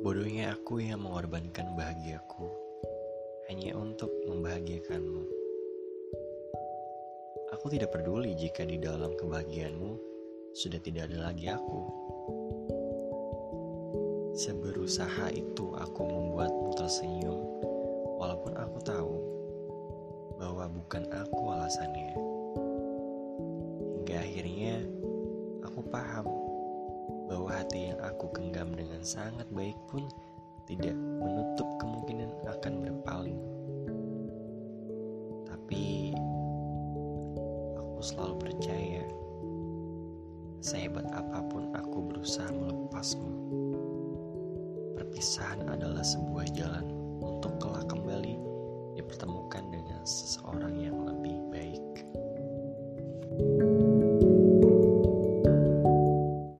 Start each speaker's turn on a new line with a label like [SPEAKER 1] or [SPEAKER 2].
[SPEAKER 1] aku yang mengorbankan bahagiaku hanya untuk membahagiakanmu. Aku tidak peduli jika di dalam kebahagiaanmu sudah tidak ada lagi aku. Seberusaha itu aku membuatmu tersenyum, walaupun aku tahu bahwa bukan aku alasannya. Hingga akhirnya aku paham bahwa hati yang aku genggam dengan sangat baik pun tidak menutup kemungkinan akan berpaling. Tapi aku selalu percaya, sehebat apa pun aku berusaha melepasmu. Perpisahan adalah sebuah jalan untuk kelak kembali dipertemukan dengan seseorang yang lebih baik. thank you